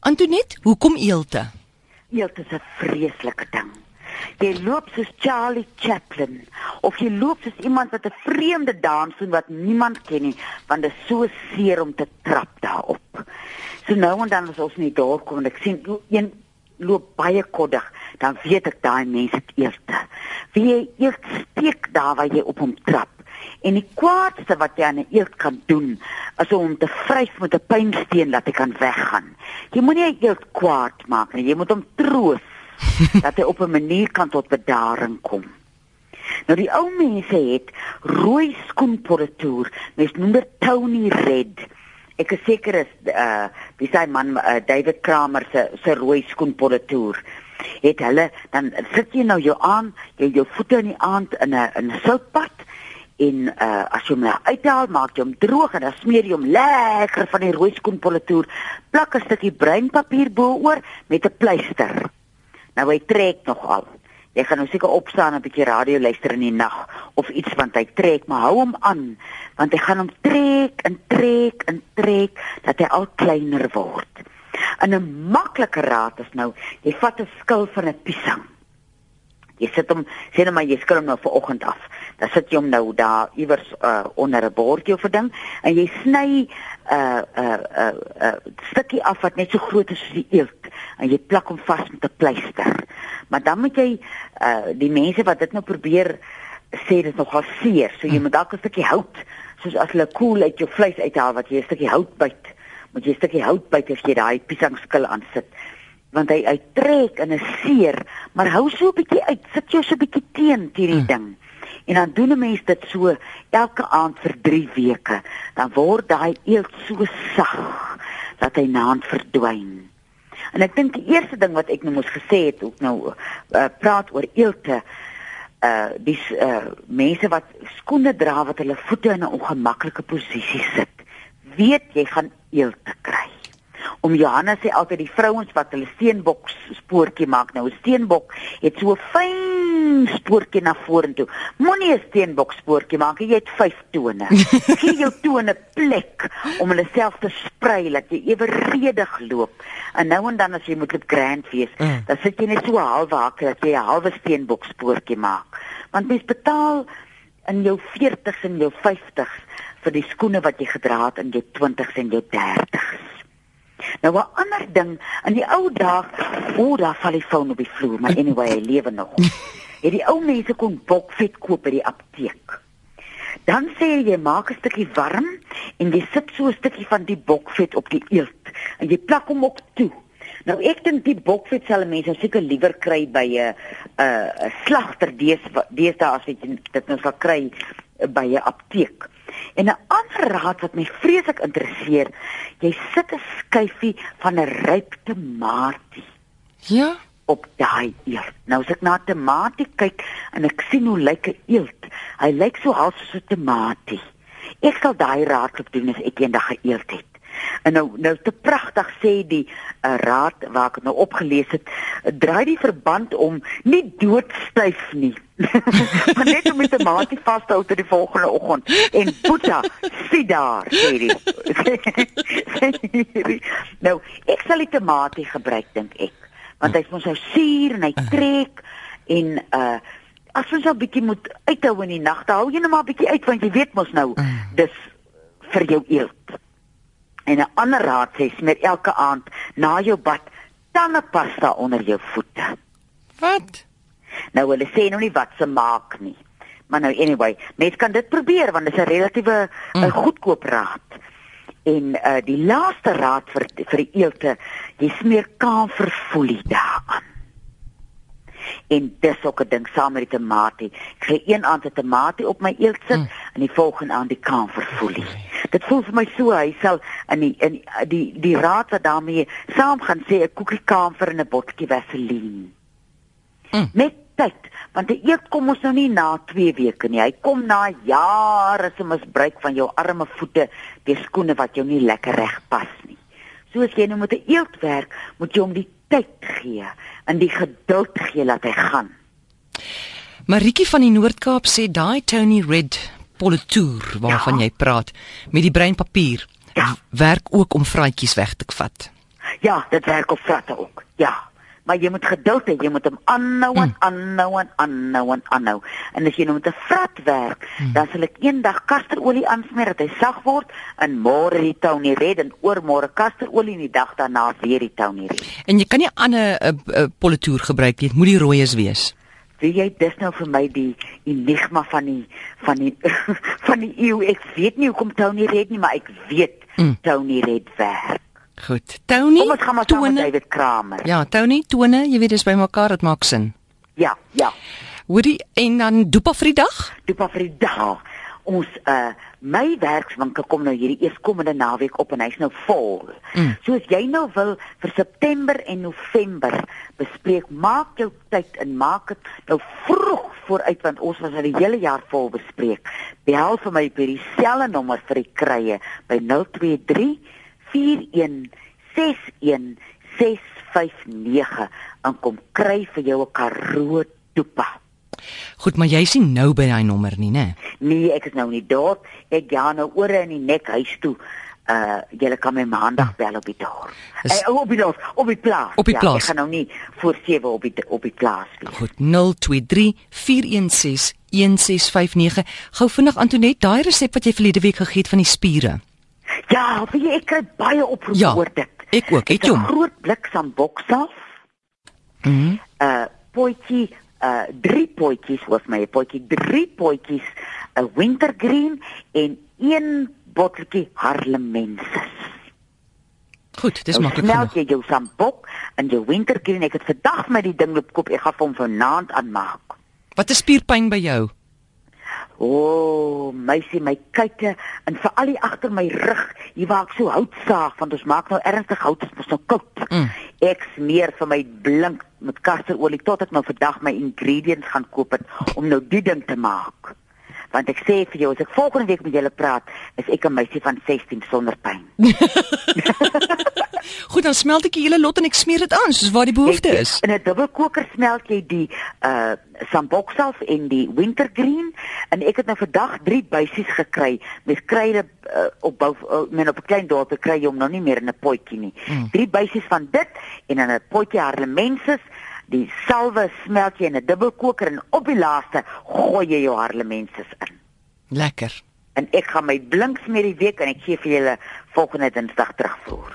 Antonet, hoekom eelte? Eelte is 'n vreeslike ding. Jy loop soos Charlie Chaplin of jy loop soos iemand wat 'n vreemde dans doen wat niemand ken nie, want dit is so seer om te trap daarop. So nou en dan as ons nie daar kom en ek sien een loop baie koddig, dan weet ek daai mense het eerste. Wie jy eers steek daar waar jy op hom trap. En die kwaadste wat jy aan 'n eelt kan doen, is om te vryf met 'n pynsteen dat hy kan weggaan. Jy moenie 'n eelt kwaad maak nie, jy moet hom troos dat hy op 'n manier kan tot bedaring kom. Nou die ou mense het rooi skoenpolitoer, mens noem dit Tony Red. Ek is seker is uh dis hy man uh, David Kramer se se rooi skoenpolitoer. Het hulle dan sit jy nou jou aan, jy jou voete in die aand in 'n in 'n soutpad en uh as jy hom nou uithaal, maak jy hom droog en dan smeer jy hom lekker van die rooi skoenpolitoer, plak 'n stukkie breinpapier bo-oor met 'n pleister. Nou hy trek nogal. Jy gaan nou seker opstaan en 'n bietjie radio luister in die nag of iets want hy trek, maar hou hom aan want hy gaan hom trek en trek en trek dat hy al kleiner word. En 'n maklike raad is nou, jy vat 'n skil van 'n piesang. Jy sit hom, sê net maar jy hom nou vir oggend af. Dan sit jy hom nou daar iewers uh, onder 'n bordjie of 'n ding en jy sny 'n uh, 'n uh, 'n uh, uh, stukkie af wat net so groot is soos die eelt en jy plak hom vas met 'n pleister. Maar dan moet jy uh die mense wat dit nou probeer sê dit nogal seer. So jy hm. moet dalk 'n stukkie hout soos as hulle koel uit jou vleis uithaal wat jy 'n stukkie hout byt. Moet jy 'n stukkie hout byt as jy daai piesangskil aansit. Want hy hy trek en is seer, maar hou so 'n bietjie uit. Sit jou so 'n bietjie teen hierdie hm. ding. En dan doen 'n mens dit so elke aand vir 3 weke. Dan word daai eelt so sag dat hy naand verdwyn. En ek dink die eerste ding wat ek nou moes gesê het, ook nou uh, praat oor eelte. Uh dis uh mense wat skoene dra wat hulle voete in 'n ongemaklike posisie sit. Weet jy gaan eelte kry om Johanna sê altyd die vrouens wat hulle steenbok spoortjie maak. Nou 'n steenbok het so 'n fyn spoortjie na vorentoe. Moenie 'n steenbok spoortjie maak jy het vyf tone. Gee jou tone plek om hulle self te sprei dat jy eweredig loop. En nou en dan as jy moet loop grand fees mm. dan sit jy net so half wakker dat jy 'n halwe steenbok spoortjie maak. Want mens betaal in jou 40s en jou 50s vir die skoene wat jy gedra het in jou 20s en jou 30s Nou 'n ander ding, in die ou dae, o, daar val die foon op die vloer, maar anyway, hy lewe nog. Het die ou mense kon bokvet koop by die apteek. Dan sê jy maak 'n stukkie warm en jy sit so 'n stukkie van die bokvet op die eelt en jy plak hom op toe. Nou ek dink die bokvet sal mense seker liewer kry by 'n 'n slagter deesdae as jy dit nou sal kry by 'n apteek. En 'n ander raad wat my vreeslik interesseer, jy sit 'n skyfie van 'n ryp tamatie. Ja, op daai eelt. Nou as ek na tamatie kyk en ek sien hoe lyk 'n eelt, hy lyk so half soos 'n tamatie. Ek sal daai raad op doen as ek eendag 'n eelt het. En nou nou te pragtig sê die uh, raad waar ek nou opgelees het, draai die verband om nie doodstyf nie. maar net om met 'n maatie vas te hou tot die volgende oggend en Boeta sien daar sê die. nou, ek sal die tamatie gebruik dink ek, want hy's mos so suur en hy trek en uh as ons 'n bietjie moet uithou in die nag, hou jy net maar 'n bietjie uit want jy weet mos nou dis vir jou eelt. En 'n ander raad sê smeer elke aand na jou bad tandepasta onder jou voete. Wat? Nou hulle sê nou nie wat se maak nie. Maar nou anyway, mens kan dit probeer want dit is 'n relatiewe mm. uh, goedkoop raad. En uh, die laaste raad vir vir die eelte, jy smeer kamferfolie daaraan en dis ook 'n ding saam met die tamatie. Ek kry een aand 'n tamatie op my eelt sit mm. en die volgende aand die kamferfolie. Dit voel vir my so hy sal in die in die die raad wat daarmee saam gaan sê 'n koekie kamfer en 'n botjie vaseline. Mm. Met tyd, want die eelt kom ons nou nie na 2 weke nie. Hy kom na jare se misbruik van jou arme voete, die skoene wat jou nie lekker reg pas nie. Soos jy nou met 'n eelt werk, moet jy hom die tyd gee en die geduld gee dat hy gaan. Maritjie van die Noord-Kaap sê daai Tony Red politoer waarvan ja. jy praat met die breinpapier ja. werk ook om vraatjies weg te vat. Ja, dit werk op vratte ook. Ja. Maar jy moet geduld hê, jy moet hom aanhou en aanhou en aanhou en aanhou. En as jy nou met 'n vrat werk, hmm. dan sal ek eendag kasterolie aansmeer dat hy sag word en môre die Tony Red en oormôre kasterolie en die dag daarna weer die Tony Red. En jy kan nie ander 'n uh, uh, politoer gebruik nie, dit moet die rooies wees. Wie jy dis nou vir my die enigma van die van die van die eeu. Ek weet nie hoekom Tony Red nie, maar ek weet mm. Tony Red werk. Goed. Tony. Kom ons gaan maar saam met David Kramer. Ja, Tony, tone, jy weet dis by mekaar dit maak sin. Ja, ja. Hoorie en dan Dopa vir die dag? Dopa vir die dag. Ons uh my werkswinkel kom nou hierdie eerskomende naweek op en hy's nou vol. Mm. So as jy nou wil vir September en November bespreek, maak jou tyd en maak dit nou vroeg vooruit want ons was al die hele jaar vol bespreek. Bel vir my by dieselfde nommer vir die krye by 023 4161659 en kom kry vir jou 'n Karoo toepa. Goed, maar jy sien nou by daai nommer nie, né? Nee, ek is nou nie daar. Ek gaan nou oor in die nek huis toe. Uh jy kan my maandag bel op die dorp. Is... Uh, op die dorp, op die plaas. Op die ja, plaas. Ek gaan nou nie voor 7 op die op die plaas wees. Goed, 023 416 1659. Gou vinnig Antonet, daai resep wat jy verlede week gegee het van die spiere. Ja, wie ek kry baie oproepe ja, oor dit. Ek ook, het jy hom? Groot blik sambokself. Mhm. Mm uh potjie uh drie potjies was my potjie drie potjies 'n uh, wintergreen en een botteltjie harlemensis. Goed, dis maklik. Nou jy jou sambok en jou wintergreen, ek het vandag met die ding loop koop, ek gaan hom vanaand aanmaak. Wat is spierpyn by jou? O, oh, meisie, my kyke en veral die agter my rug, hier waar ek so hout saag want ons maak nou ernstig hout, dit is nou koud. Mm. Ek smeer vir my blink met kasterolie tot ek nou vandag my ingredients gaan koop het, om nou die ding te maak want ek sê vir jou as ek volgende week met julle praat, is ek 'n meisie van 16 sonder pyn. Goed, dan smelt ek die hele lot en ek smeer dit aan soos waar die behoefte ek, is. In 'n dubbelkoker smelt jy die uh sambokself en die wintergreen en ek het nou vandag 3 buisies gekry met kruide uh, op bou uh, men op 'n klein dorp kry jy hom nou nie meer in 'n potjie nie. 3 mm. buisies van dit en in 'n potjie harlemenses die salwe smelt jy in 'n dubbelkoker en op die laaste gooi jy jou harlemenses in. Lekker. En ek gaan my blinks met die week en ek gee vir julle volgende Dinsdag terugvoer.